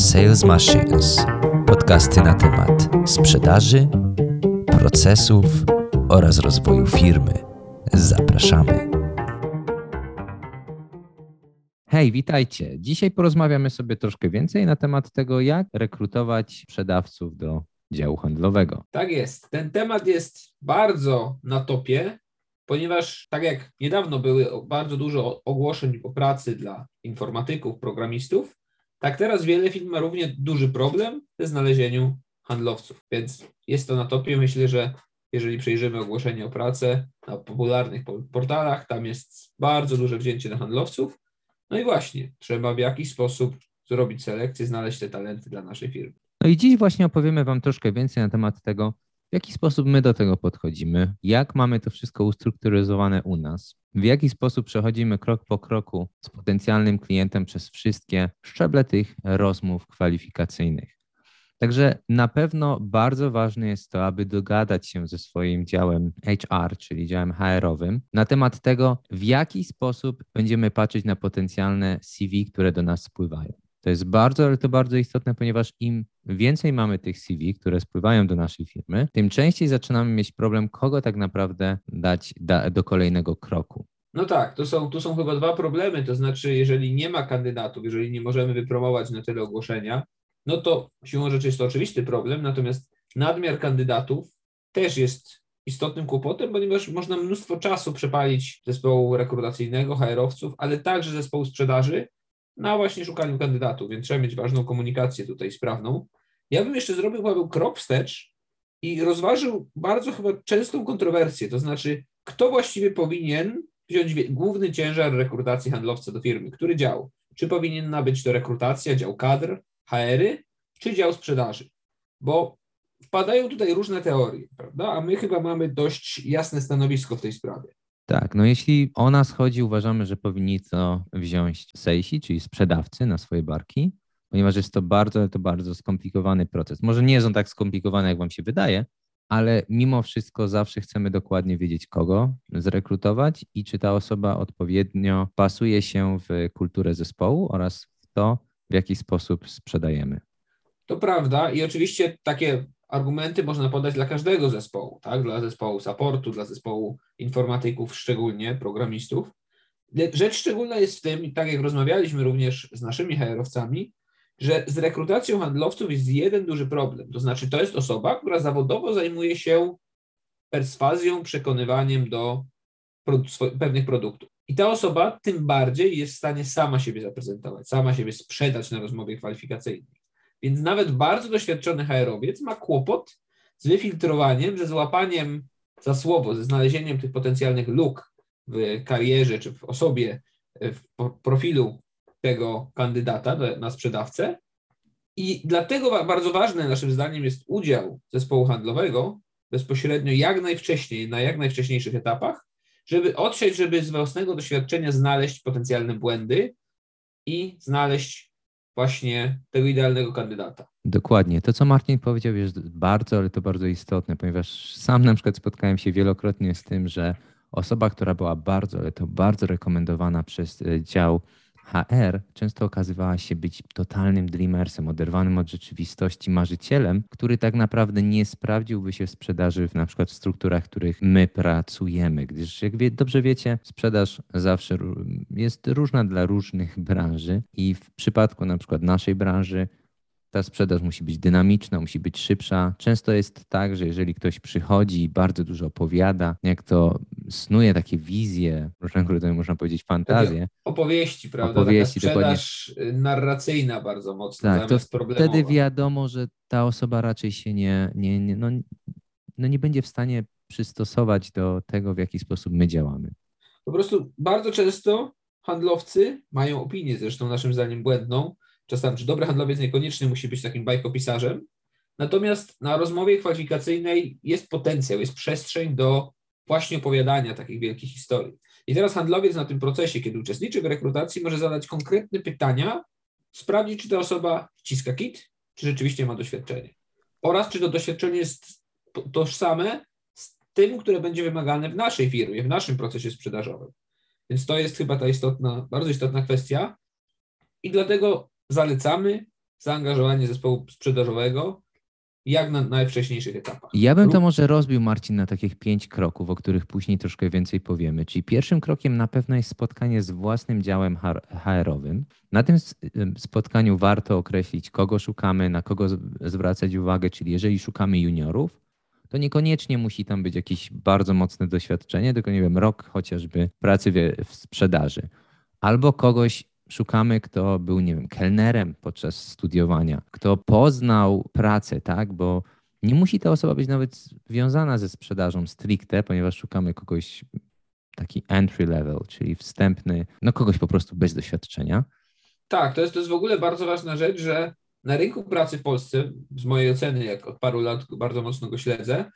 Sales Machines. Podcasty na temat sprzedaży, procesów oraz rozwoju firmy. Zapraszamy. Hej, witajcie. Dzisiaj porozmawiamy sobie troszkę więcej na temat tego, jak rekrutować sprzedawców do działu handlowego. Tak jest. Ten temat jest bardzo na topie, ponieważ tak jak niedawno były bardzo dużo ogłoszeń o pracy dla informatyków, programistów, tak teraz wiele firm ma równie duży problem ze znalezieniu handlowców, więc jest to na topie. Myślę, że jeżeli przejrzymy ogłoszenie o pracę na popularnych portalach, tam jest bardzo duże wzięcie na handlowców. No i właśnie, trzeba w jakiś sposób zrobić selekcję, znaleźć te talenty dla naszej firmy. No i dziś właśnie opowiemy Wam troszkę więcej na temat tego, w jaki sposób my do tego podchodzimy, jak mamy to wszystko ustrukturyzowane u nas, w jaki sposób przechodzimy krok po kroku z potencjalnym klientem przez wszystkie szczeble tych rozmów kwalifikacyjnych. Także na pewno bardzo ważne jest to, aby dogadać się ze swoim działem HR, czyli działem HR-owym, na temat tego, w jaki sposób będziemy patrzeć na potencjalne CV, które do nas spływają. To jest bardzo, ale to bardzo istotne, ponieważ im więcej mamy tych CV, które spływają do naszej firmy, tym częściej zaczynamy mieć problem, kogo tak naprawdę dać da, do kolejnego kroku. No tak, to są, tu są chyba dwa problemy. To znaczy, jeżeli nie ma kandydatów, jeżeli nie możemy wypromować na tyle ogłoszenia, no to siłą rzeczy jest to oczywisty problem, natomiast nadmiar kandydatów też jest istotnym kłopotem, ponieważ można mnóstwo czasu przepalić zespołu rekrutacyjnego, HR-owców, ale także zespołu sprzedaży, na właśnie szukaniu kandydatów, więc trzeba mieć ważną komunikację tutaj sprawną. Ja bym jeszcze zrobił Paweł krok wstecz i rozważył bardzo chyba częstą kontrowersję, to znaczy kto właściwie powinien wziąć główny ciężar rekrutacji handlowca do firmy, który dział? Czy powinna być to rekrutacja, dział kadr, HR-y, czy dział sprzedaży? Bo wpadają tutaj różne teorie, prawda? A my chyba mamy dość jasne stanowisko w tej sprawie. Tak, no jeśli o nas chodzi, uważamy, że powinni to wziąć sejsi, czyli sprzedawcy na swoje barki, ponieważ jest to bardzo, to bardzo skomplikowany proces. Może nie jest on tak skomplikowany, jak wam się wydaje, ale mimo wszystko zawsze chcemy dokładnie wiedzieć, kogo zrekrutować i czy ta osoba odpowiednio pasuje się w kulturę zespołu oraz w to, w jaki sposób sprzedajemy. To prawda i oczywiście takie argumenty można podać dla każdego zespołu, tak? Dla zespołu supportu, dla zespołu informatyków, szczególnie programistów. Rzecz szczególna jest w tym, tak jak rozmawialiśmy również z naszymi HR-owcami, że z rekrutacją handlowców jest jeden duży problem. To znaczy, to jest osoba, która zawodowo zajmuje się perswazją, przekonywaniem do pewnych produktów. I ta osoba tym bardziej jest w stanie sama siebie zaprezentować, sama siebie sprzedać na rozmowie kwalifikacyjnej. Więc nawet bardzo doświadczony HR-owiec ma kłopot z wyfiltrowaniem, ze złapaniem za słowo, ze znalezieniem tych potencjalnych luk w karierze czy w osobie, w profilu tego kandydata na sprzedawcę. I dlatego bardzo ważny naszym zdaniem jest udział zespołu handlowego bezpośrednio jak najwcześniej, na jak najwcześniejszych etapach, żeby otrzeć, żeby z własnego doświadczenia znaleźć potencjalne błędy i znaleźć właśnie tego idealnego kandydata. Dokładnie. To, co Martin powiedział, jest bardzo, ale to bardzo istotne, ponieważ sam na przykład spotkałem się wielokrotnie z tym, że osoba, która była bardzo, ale to bardzo rekomendowana przez e, dział HR często okazywała się być totalnym dreamersem, oderwanym od rzeczywistości marzycielem, który tak naprawdę nie sprawdziłby się w sprzedaży w na przykład w strukturach, w których my pracujemy, gdyż jak wie, dobrze wiecie, sprzedaż zawsze jest różna dla różnych branży i w przypadku na przykład naszej branży ta sprzedaż musi być dynamiczna, musi być szybsza. Często jest tak, że jeżeli ktoś przychodzi i bardzo dużo opowiada, jak to snuje takie wizje, różnego rodzaju można powiedzieć fantazje. Opowieści, prawda? Opowieści, Taka sprzedaż dokładnie. narracyjna bardzo mocno tak, to Wtedy wiadomo, że ta osoba raczej się nie, nie, nie, no, no nie będzie w stanie przystosować do tego, w jaki sposób my działamy. Po prostu bardzo często handlowcy mają opinię, zresztą naszym zdaniem błędną, czasami, czy dobry handlowiec niekoniecznie musi być takim bajkopisarzem, natomiast na rozmowie kwalifikacyjnej jest potencjał, jest przestrzeń do właśnie opowiadania takich wielkich historii. I teraz handlowiec na tym procesie, kiedy uczestniczy w rekrutacji, może zadać konkretne pytania, sprawdzić, czy ta osoba wciska kit, czy rzeczywiście ma doświadczenie. Oraz czy to doświadczenie jest tożsame z tym, które będzie wymagane w naszej firmie, w naszym procesie sprzedażowym. Więc to jest chyba ta istotna, bardzo istotna kwestia. I dlatego zalecamy zaangażowanie zespołu sprzedażowego jak na najwcześniejszych etapach. Ja bym to może rozbił, Marcin, na takich pięć kroków, o których później troszkę więcej powiemy. Czyli pierwszym krokiem na pewno jest spotkanie z własnym działem HR-owym. Na tym spotkaniu warto określić, kogo szukamy, na kogo zwracać uwagę, czyli jeżeli szukamy juniorów, to niekoniecznie musi tam być jakieś bardzo mocne doświadczenie, tylko nie wiem, rok chociażby pracy w sprzedaży. Albo kogoś szukamy, kto był, nie wiem, kelnerem podczas studiowania, kto poznał pracę, tak, bo nie musi ta osoba być nawet związana ze sprzedażą stricte, ponieważ szukamy kogoś taki entry level, czyli wstępny, no kogoś po prostu bez doświadczenia. Tak, to jest, to jest w ogóle bardzo ważna rzecz, że na rynku pracy w Polsce, z mojej oceny, jak od paru lat bardzo mocno go śledzę,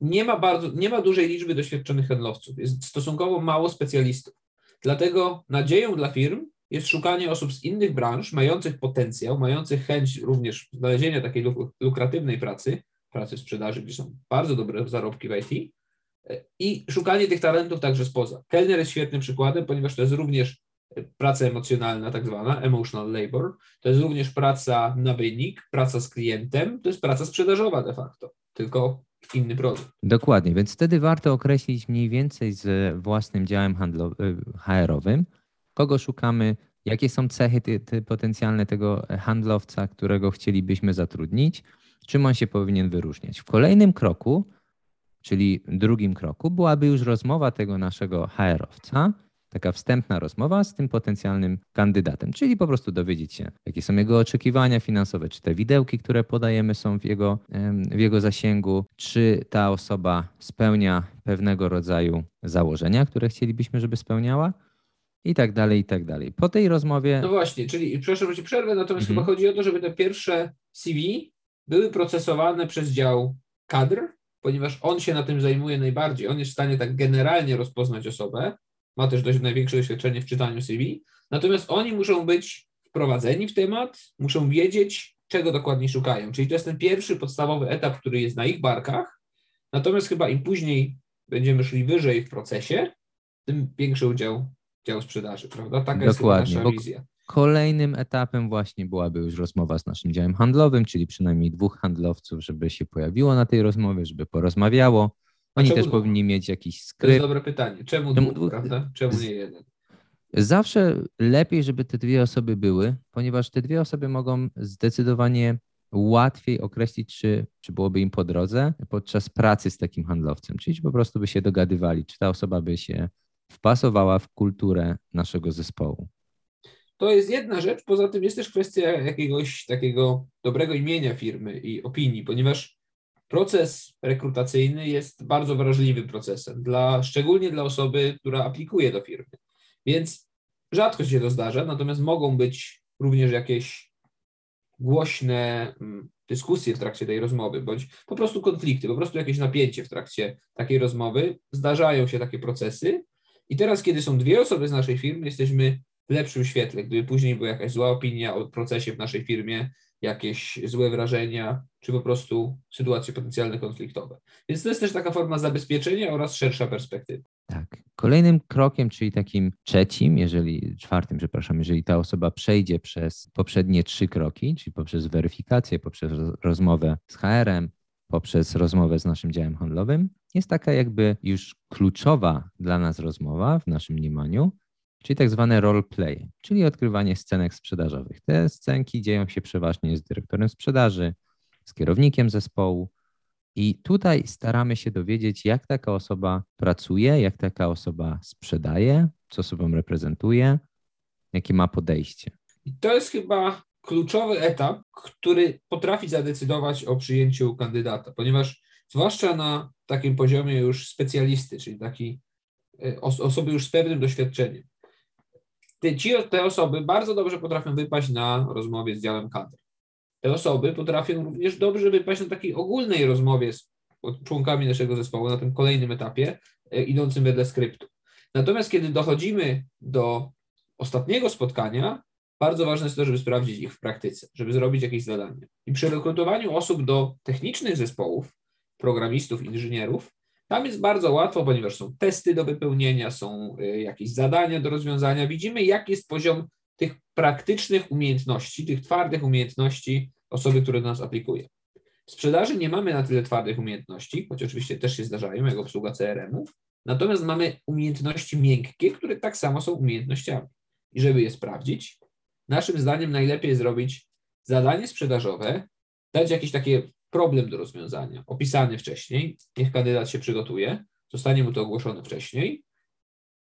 nie ma, bardzo, nie ma dużej liczby doświadczonych handlowców. Jest stosunkowo mało specjalistów. Dlatego nadzieją dla firm jest szukanie osób z innych branż, mających potencjał, mających chęć również znalezienia takiej lukratywnej pracy, pracy w sprzedaży, gdzie są bardzo dobre zarobki w IT, i szukanie tych talentów także spoza. Kelner jest świetnym przykładem, ponieważ to jest również praca emocjonalna, tak zwana, emotional labor, to jest również praca na wynik, praca z klientem, to jest praca sprzedażowa de facto, tylko inny produkt. Dokładnie, więc wtedy warto określić mniej więcej z własnym działem HR-owym, kogo szukamy, jakie są cechy ty, ty potencjalne tego handlowca, którego chcielibyśmy zatrudnić, czym on się powinien wyróżniać. W kolejnym kroku, czyli drugim kroku, byłaby już rozmowa tego naszego HR-owca, taka wstępna rozmowa z tym potencjalnym kandydatem, czyli po prostu dowiedzieć się, jakie są jego oczekiwania finansowe, czy te widełki, które podajemy, są w jego, w jego zasięgu, czy ta osoba spełnia pewnego rodzaju założenia, które chcielibyśmy, żeby spełniała i tak dalej, i tak dalej. Po tej rozmowie. No właśnie, czyli przepraszam, że przerwę, natomiast mhm. chyba chodzi o to, żeby te pierwsze CV były procesowane przez dział kadr, ponieważ on się na tym zajmuje najbardziej. On jest w stanie tak generalnie rozpoznać osobę, ma też dość największe doświadczenie w czytaniu CV, natomiast oni muszą być wprowadzeni w temat, muszą wiedzieć, czego dokładnie szukają. Czyli to jest ten pierwszy podstawowy etap, który jest na ich barkach, natomiast chyba im później będziemy szli wyżej w procesie, tym większy udział dział sprzedaży, prawda? Taka Dokładnie, jest nasza wizja. Kolejnym etapem właśnie byłaby już rozmowa z naszym działem handlowym, czyli przynajmniej dwóch handlowców, żeby się pojawiło na tej rozmowie, żeby porozmawiało. Oni też dwóch? powinni mieć jakiś skrypt. To jest dobre pytanie. Czemu, Czemu dwóch, prawda? Czemu nie jeden? Zawsze lepiej, żeby te dwie osoby były, ponieważ te dwie osoby mogą zdecydowanie łatwiej określić, czy, czy byłoby im po drodze podczas pracy z takim handlowcem. Czyli po prostu by się dogadywali, czy ta osoba by się wpasowała w kulturę naszego zespołu. To jest jedna rzecz, poza tym jest też kwestia jakiegoś takiego dobrego imienia firmy i opinii, ponieważ proces rekrutacyjny jest bardzo wrażliwym procesem, dla, szczególnie dla osoby, która aplikuje do firmy. Więc rzadko się to zdarza, natomiast mogą być również jakieś głośne mm, dyskusje w trakcie tej rozmowy, bądź po prostu konflikty, po prostu jakieś napięcie w trakcie takiej rozmowy. Zdarzają się takie procesy. I teraz, kiedy są dwie osoby z naszej firmy, jesteśmy w lepszym świetle. Gdyby później była jakaś zła opinia o procesie w naszej firmie, jakieś złe wrażenia, czy po prostu sytuacje potencjalne konfliktowe. Więc to jest też taka forma zabezpieczenia oraz szersza perspektywa. Tak. Kolejnym krokiem, czyli takim trzecim, jeżeli czwartym, przepraszam, jeżeli ta osoba przejdzie przez poprzednie trzy kroki, czyli poprzez weryfikację, poprzez rozmowę z HR-em, poprzez rozmowę z naszym działem handlowym, jest taka jakby już kluczowa dla nas rozmowa w naszym mniemaniu, czyli tak zwane role play, czyli odkrywanie scenek sprzedażowych. Te scenki dzieją się przeważnie z dyrektorem sprzedaży, z kierownikiem zespołu. I tutaj staramy się dowiedzieć, jak taka osoba pracuje, jak taka osoba sprzedaje, co sobą reprezentuje, jakie ma podejście. I to jest chyba kluczowy etap, który potrafi zadecydować o przyjęciu kandydata, ponieważ zwłaszcza na takim poziomie już specjalisty, czyli taki e, osoby już z pewnym doświadczeniem. Te, ci, te osoby bardzo dobrze potrafią wypaść na rozmowie z działem kadr. Te osoby potrafią również dobrze wypaść na takiej ogólnej rozmowie z członkami naszego zespołu na tym kolejnym etapie, e, idącym wedle skryptu. Natomiast kiedy dochodzimy do ostatniego spotkania, bardzo ważne jest to, żeby sprawdzić ich w praktyce, żeby zrobić jakieś zadania. I przy rekrutowaniu osób do technicznych zespołów, programistów, inżynierów, tam jest bardzo łatwo, ponieważ są testy do wypełnienia, są y, jakieś zadania do rozwiązania. Widzimy, jaki jest poziom tych praktycznych umiejętności, tych twardych umiejętności osoby, która do nas aplikuje. W sprzedaży nie mamy na tyle twardych umiejętności, choć oczywiście też się zdarzają, jak obsługa CRM-u, natomiast mamy umiejętności miękkie, które tak samo są umiejętnościami. I żeby je sprawdzić, naszym zdaniem najlepiej zrobić zadanie sprzedażowe, dać jakiś taki problem do rozwiązania, opisany wcześniej, niech kandydat się przygotuje, zostanie mu to ogłoszone wcześniej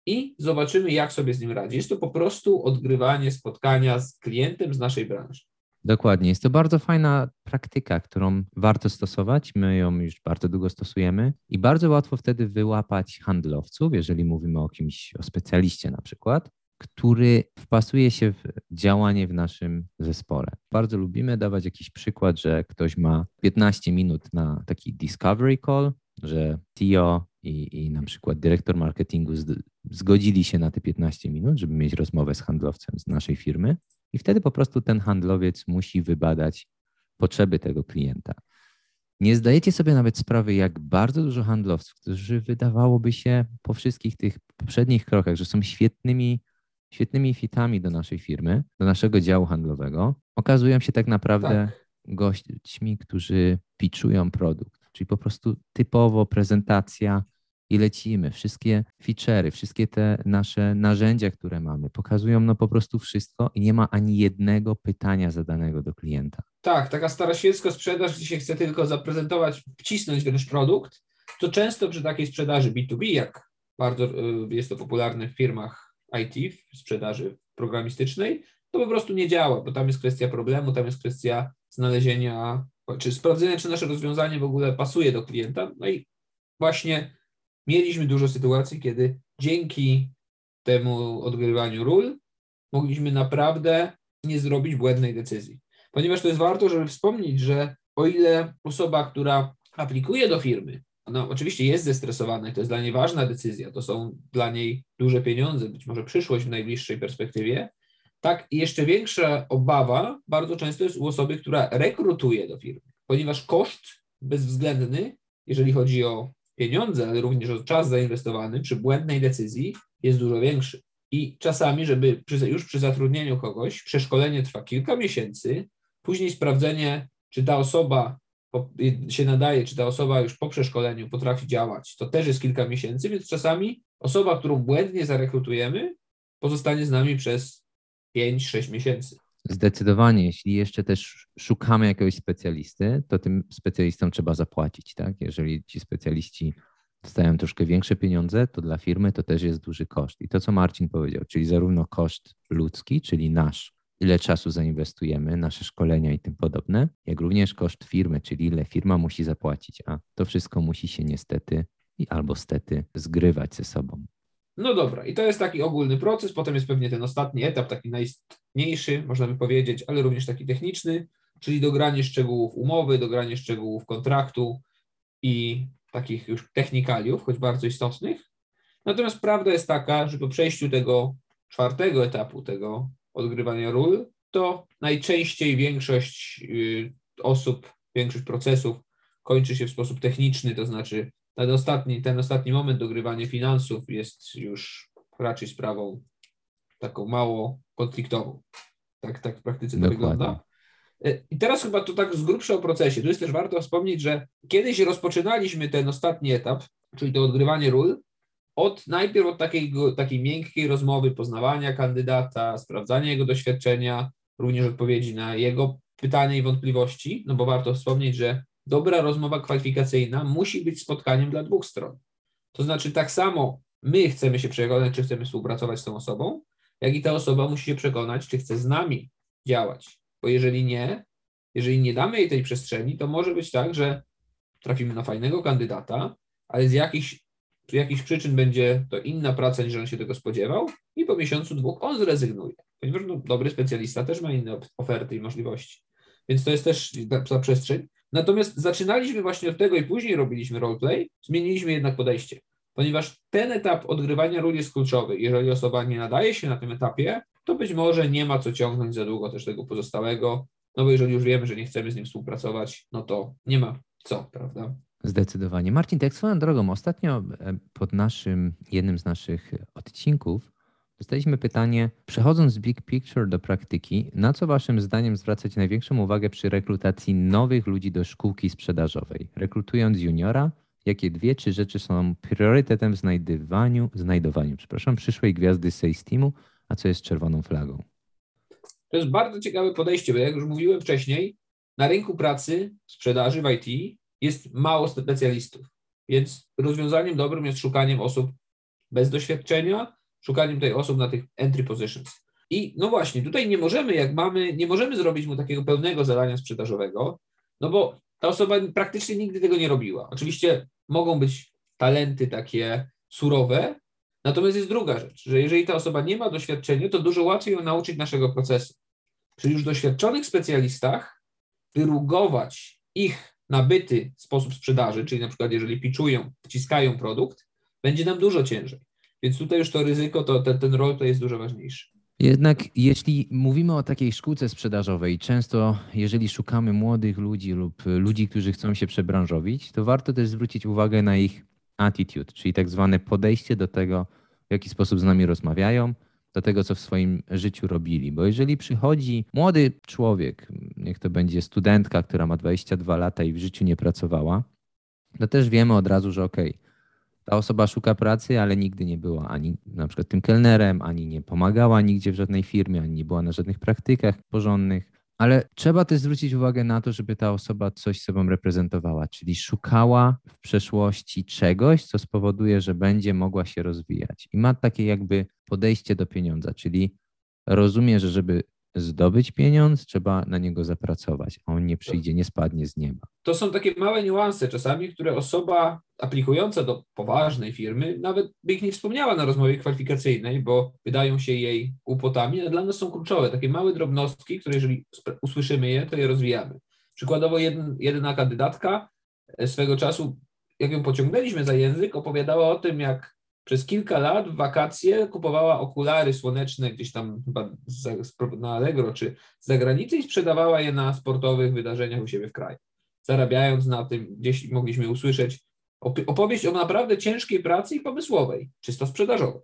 i zobaczymy, jak sobie z nim radzi. Jest to po prostu odgrywanie spotkania z klientem z naszej branży. Dokładnie. Jest to bardzo fajna praktyka, którą warto stosować. My ją już bardzo długo stosujemy i bardzo łatwo wtedy wyłapać handlowców, jeżeli mówimy o kimś, o specjaliście na przykład, który wpasuje się w działanie w naszym zespole. Bardzo lubimy dawać jakiś przykład, że ktoś ma 15 minut na taki discovery call, że CEO i, i na przykład dyrektor marketingu zgodzili się na te 15 minut, żeby mieć rozmowę z handlowcem z naszej firmy i wtedy po prostu ten handlowiec musi wybadać potrzeby tego klienta. Nie zdajecie sobie nawet sprawy, jak bardzo dużo handlowców, którzy wydawałoby się po wszystkich tych poprzednich krokach, że są świetnymi, świetnymi fitami do naszej firmy, do naszego działu handlowego, okazują się tak naprawdę tak. gośćmi, którzy pitchują produkt. Czyli po prostu typowo prezentacja i lecimy. Wszystkie feature'y, wszystkie te nasze narzędzia, które mamy, pokazują no po prostu wszystko i nie ma ani jednego pytania zadanego do klienta. Tak, taka staroświecka sprzedaż, gdzie się chce tylko zaprezentować, wcisnąć wręcz produkt, to często przy takiej sprzedaży B2B, jak bardzo y, jest to popularne w firmach IT, w sprzedaży programistycznej, to po prostu nie działa, bo tam jest kwestia problemu, tam jest kwestia znalezienia, czy sprawdzenia, czy nasze rozwiązanie w ogóle pasuje do klienta. No i właśnie mieliśmy dużo sytuacji, kiedy dzięki temu odgrywaniu ról mogliśmy naprawdę nie zrobić błędnej decyzji. Ponieważ to jest warto, żeby wspomnieć, że o ile osoba, która aplikuje do firmy, ona oczywiście jest zestresowana i to jest dla niej ważna decyzja, to są dla niej duże pieniądze, być może przyszłość w najbliższej perspektywie, tak i jeszcze większa obawa bardzo często jest u osoby, która rekrutuje do firmy, ponieważ koszt bezwzględny, jeżeli chodzi o pieniądze, ale również o czas zainwestowany przy błędnej decyzji jest dużo większy. I czasami, żeby przy, już przy zatrudnieniu kogoś, przeszkolenie trwa kilka miesięcy, później sprawdzenie, czy ta osoba się nadaje, czy ta osoba już po przeszkoleniu potrafi działać, to też jest kilka miesięcy, więc czasami osoba, którą błędnie zarekrutujemy, pozostanie z nami przez 5-6 miesięcy. Zdecydowanie, jeśli jeszcze też szukamy jakiegoś specjalisty, to tym specjalistom trzeba zapłacić, tak? Jeżeli ci specjaliści dostają troszkę większe pieniądze, to dla firmy to też jest duży koszt. I to, co Marcin powiedział, czyli zarówno koszt ludzki, czyli nasz, ile czasu zainwestujemy, nasze szkolenia i tym podobne, jak również koszt firmy, czyli ile firma musi zapłacić, a to wszystko musi się niestety i albo stety zgrywać ze sobą. No dobra, i to jest taki ogólny proces. Potem jest pewnie ten ostatni etap, taki najistniejszy, można by powiedzieć, ale również taki techniczny, czyli dogranie szczegółów umowy, dogranie szczegółów kontraktu i takich już technikaliów, choć bardzo istotnych. Natomiast prawda jest taka, że po przejściu tego czwartego etapu, tego odgrywania ról, to najczęściej większość y, osób, większość procesów kończy się w sposób techniczny, to znaczy ten ostatni, ten ostatni moment dogrywania finansów jest już raczej sprawą taką mało konfliktową. Tak, tak w praktyce to Dokładnie. wygląda. E, I teraz chyba to tak z grubsza o procesie. Tu jest też warto wspomnieć, że kiedyś rozpoczynaliśmy ten ostatni etap, czyli to odgrywanie ról, od najpierw od takiej, takiej miękkiej rozmowy, poznawania kandydata, sprawdzania jego doświadczenia, również odpowiedzi na jego pytania i wątpliwości, no bo warto wspomnieć, że dobra rozmowa kwalifikacyjna musi być spotkaniem dla dwóch stron. To znaczy, tak samo my chcemy się przekonać, czy chcemy współpracować z tą osobą, jak i ta osoba musi się przekonać, czy chce z nami działać. Bo jeżeli nie, jeżeli nie damy jej tej przestrzeni, to może być tak, że trafimy na fajnego kandydata, ale z jakichś, z jakichś przyczyn będzie to inna praca niż on się tego spodziewał i po miesiącu, dwóch on zrezygnuje. Ponieważ no, dobry specjalista też ma inne oferty i możliwości. Więc to jest też ta przestrzeń. Natomiast zaczynaliśmy właśnie od tego i później robiliśmy roleplay, zmieniliśmy jednak podejście, ponieważ ten etap odgrywania ról jest kluczowy. Jeżeli osoba nie nadaje się na tym etapie, to być może nie ma co ciągnąć za długo też tego pozostałego, no bo jeżeli już wiemy, że nie chcemy z nim współpracować, no to nie ma co, prawda? Zdecydowanie. Marcin, tak swoją drogą, ostatnio e, pod naszym, jednym z naszych odcinków Dostaliśmy pytanie, przechodząc z big picture do praktyki, na co waszym zdaniem zwracać największą uwagę przy rekrutacji nowych ludzi do szkółki sprzedażowej? Rekrutując juniora, jakie dwie, trzy rzeczy są priorytetem w znajdywaniu, znajdowaniu, przepraszam, przyszłej gwiazdy sales teamu, a co jest czerwoną flagą? To jest bardzo ciekawe podejście, bo jak już mówiłem wcześniej, na rynku pracy, sprzedaży w IT jest mało specjalistów, więc rozwiązaniem dobrym jest szukaniem osób bez doświadczenia, szukaniem tej osób na tych entry positions. I no właśnie, tutaj nie możemy, jak mamy, nie możemy zrobić mu takiego pełnego zadania sprzedażowego, no bo ta osoba praktycznie nigdy tego nie robiła. Oczywiście mogą być talenty takie surowe, natomiast jest druga rzecz, że jeżeli ta osoba nie ma doświadczenia, to dużo łatwiej ją nauczyć naszego procesu. Przy już doświadczonych specjalistach wyrugować ich nabyty sposób sprzedaży, czyli na przykład jeżeli pitchują, wciskają produkt, będzie nam dużo ciężej. Więc tutaj już to ryzyko, to ten, ten rol to jest dużo ważniejszy. Jednak jeśli mówimy o takiej szkółce sprzedażowej, często jeżeli szukamy młodych ludzi lub ludzi, którzy chcą się przebranżowić, to warto też zwrócić uwagę na ich attitude, czyli tak zwane podejście do tego, w jaki sposób z nami rozmawiają, do tego, co w swoim życiu robili. Bo jeżeli przychodzi młody człowiek, niech to będzie studentka, która ma 22 lata i w życiu nie pracowała, to też wiemy od razu, że okej, okay, ta osoba szuka pracy, ale nigdy nie była ani na przykład tym kelnerem, ani nie pomagała nigdzie w żadnej firmie, ani nie była na żadnych praktykach porządnych. Ale trzeba też zwrócić uwagę na to, żeby ta osoba coś sobą reprezentowała, czyli szukała w przeszłości czegoś, co spowoduje, że będzie mogła się rozwijać. I ma takie jakby podejście do pieniądza, czyli rozumie, że żeby zdobyć pieniądz, trzeba na niego zapracować, a on nie przyjdzie, nie spadnie z nieba. To są takie małe niuanse czasami, które osoba aplikująca do poważnej firmy nawet by ich nie wspomniała na rozmowie kwalifikacyjnej, bo wydają się jej głupotami, ale dla nas są kluczowe, takie małe drobnostki, które jeżeli usłyszymy je, to je rozwijamy. Przykładowo jedna kandydatka e, swego czasu, jak ją pociągnęliśmy za język, opowiadała o tym, jak przez kilka lat w wakacje kupowała okulary słoneczne gdzieś tam chyba na Allegro czy z zagranicy i sprzedawała je na sportowych wydarzeniach u siebie w kraju. Zarabiając na tym, gdzieś mogliśmy usłyszeć opowieść o naprawdę ciężkiej pracy i pomysłowej, czysto sprzedażowej.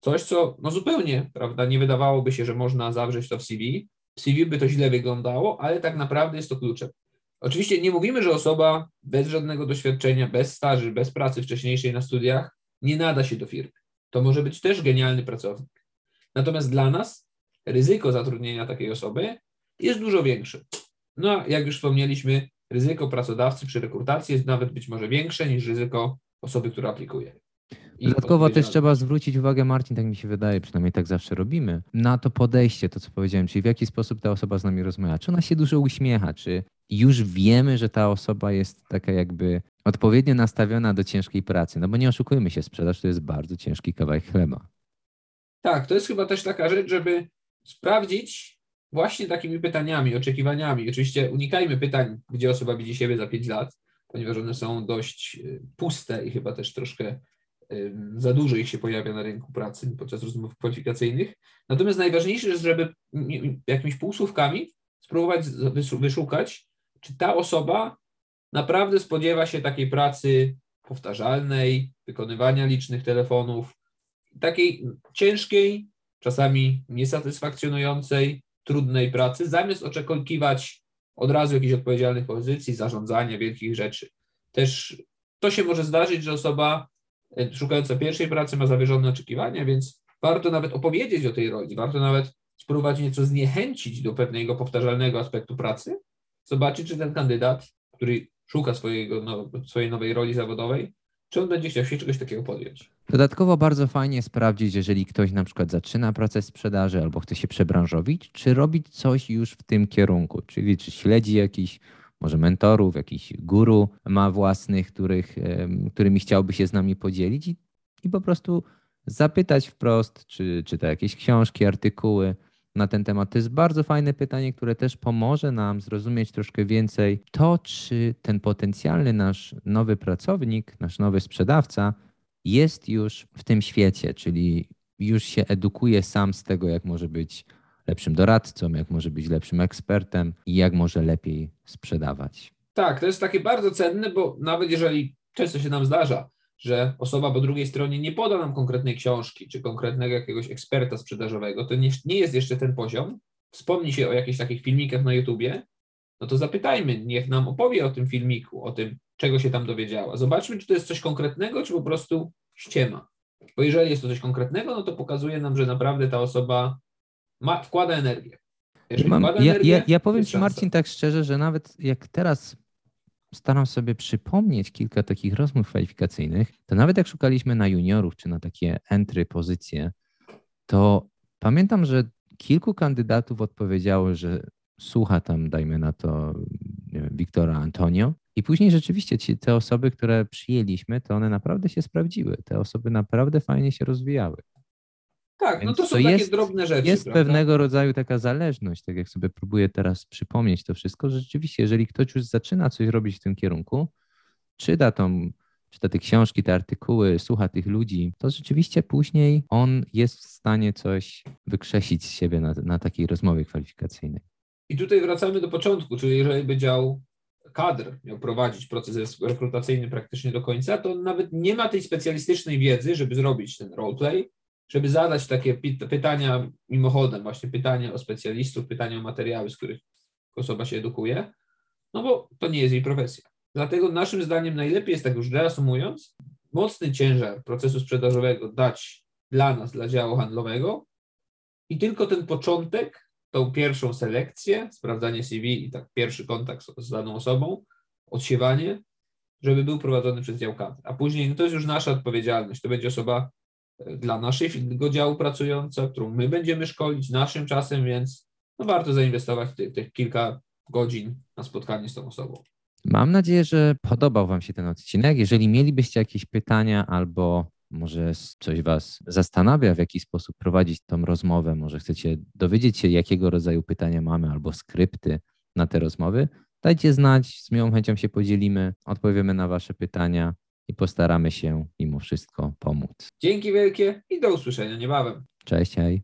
Coś, co no zupełnie, prawda, nie wydawałoby się, że można zawrzeć to w CV. W CV by to źle wyglądało, ale tak naprawdę jest to kluczem. Oczywiście nie mówimy, że osoba bez żadnego doświadczenia, bez staży, bez pracy wcześniejszej na studiach nie nada się do firmy. To może być też genialny pracownik. Natomiast dla nas ryzyko zatrudnienia takiej osoby jest dużo większe. No, jak już wspomnieliśmy, ryzyko pracodawcy przy rekrutacji jest nawet być może większe niż ryzyko osoby, która aplikuje. I Dodatkowo też trzeba zwrócić uwagę, Marcin, tak mi się wydaje, przynajmniej tak zawsze robimy, na to podejście, to co powiedziałem, czyli w jaki sposób ta osoba z nami rozmawia. Czy ona się dużo uśmiecha, czy już wiemy, że ta osoba jest taka jakby odpowiednio nastawiona do ciężkiej pracy. No bo nie oszukujmy się, sprzedaż to jest bardzo ciężki kawałek chleba. Tak, to jest chyba też taka rzecz, żeby sprawdzić właśnie takimi pytaniami, oczekiwaniami. Oczywiście unikajmy pytań, gdzie osoba widzi siebie za 5 lat, ponieważ one są dość y, puste i chyba też troszkę za dużo ich się pojawia na rynku pracy podczas rozmów kwalifikacyjnych. Natomiast najważniejsze jest, żeby jakimiś półsłówkami spróbować wyszukać, czy ta osoba naprawdę spodziewa się takiej pracy powtarzalnej, wykonywania licznych telefonów, takiej ciężkiej, czasami niesatysfakcjonującej, trudnej pracy, zamiast oczekiwać od razu jakichś odpowiedzialnych pozycji, zarządzania wielkich rzeczy. Też to się może zdarzyć, że osoba e, szukająca pierwszej pracy ma zawyżone oczekiwania, więc warto nawet opowiedzieć o tej roli, warto nawet spróbować nieco zniechęcić do pewnego powtarzalnego aspektu pracy, zobaczyć, czy ten kandydat, który szuka swojego, no, swojej nowej roli zawodowej, czy on będzie chciał się czegoś takiego podjąć. Dodatkowo bardzo fajnie sprawdzić, jeżeli ktoś na przykład zaczyna proces sprzedaży albo chce się przebranżowić, czy robić coś już w tym kierunku, czyli czy śledzi jakiś może mentorów, jakiś guru ma własnych, których, którymi chciałby się z nami podzielić i, i po prostu zapytać wprost, czy czyta jakieś książki, artykuły, na ten temat. To jest bardzo fajne pytanie, które też pomoże nam zrozumieć troszkę więcej to, czy ten potencjalny nasz nowy pracownik, nasz nowy sprzedawca jest już w tym świecie, czyli już się edukuje sam z tego, jak może być lepszym doradcą, jak może być lepszym ekspertem i jak może lepiej sprzedawać. Tak, to jest takie bardzo cenne, bo nawet jeżeli często się nam zdarza, że osoba po drugiej stronie nie poda nam konkretnej książki czy konkretnego jakiegoś eksperta sprzedażowego, to nie, nie jest jeszcze ten poziom. Wspomni się o jakichś takich filmikach na YouTubie, no to zapytajmy, niech nam opowie o tym filmiku, o tym, czego się tam dowiedziała. Zobaczmy, czy to jest coś konkretnego, czy po prostu ściema. Bo jeżeli jest to coś konkretnego, no to pokazuje nam, że naprawdę ta osoba ma, wkłada energię. Mam, ja, energię, ja, ja powiem Ci. Marcin, tak szczerze, że nawet jak teraz staram sobie przypomnieć kilka takich rozmów kwalifikacyjnych, to nawet jak szukaliśmy na juniorów czy na takie entry pozycje, to pamiętam, że kilku kandydatów odpowiedziało, że słucha tam, dajmy na to, Wiktora Antonio. I później rzeczywiście ci, te osoby, które przyjęliśmy, to one naprawdę się sprawdziły. Te osoby naprawdę fajnie się rozwijały. Tak, no to są to takie jest, drobne rzeczy. Jest prawda? pewnego rodzaju taka zależność, tak jak sobie próbuję teraz przypomnieć to wszystko, że rzeczywiście, jeżeli ktoś już zaczyna coś robić w tym kierunku, czyta tą, czyta te książki, te artykuły, słucha tych ludzi, to rzeczywiście później on jest w stanie coś wykrzesić z siebie na, na takiej rozmowie kwalifikacyjnej. I tutaj wracamy do początku, czyli jeżeli by dział kadr miał prowadzić proces rekrutacyjny praktycznie do końca, to nawet nie ma tej specjalistycznej wiedzy, żeby zrobić ten roleplay, żeby zadać takie pytania mimochodem, właśnie pytania o specjalistów, pytania o materiały, z których osoba się edukuje, no bo to nie jest jej profesja. Dlatego naszym zdaniem najlepiej jest, tak już reasumując, mocny ciężar procesu sprzedażowego dać dla nas, dla działu handlowego i tylko ten początek, tą pierwszą selekcję, sprawdzanie CV i tak pierwszy kontakt z, z daną osobą, odsiewanie, żeby był prowadzony przez dział kadr. A później no to jest już nasza odpowiedzialność. To będzie osoba dla naszego działu pracująca, którą my będziemy szkolić naszym czasem, więc no warto zainwestować tych, tych kilka godzin na spotkanie z tą osobą. Mam nadzieję, że podobał Wam się ten odcinek. Jeżeli mielibyście jakieś pytania albo może coś Was zastanawia, w jaki sposób prowadzić tą rozmowę, może chcecie dowiedzieć się, jakiego rodzaju pytania mamy albo skrypty na te rozmowy, dajcie znać, z miłą chęcią się podzielimy, odpowiemy na Wasze pytania i postaramy się mimo wszystko pomóc. Dzięki wielkie i do usłyszenia niebawem. Cześć, hej.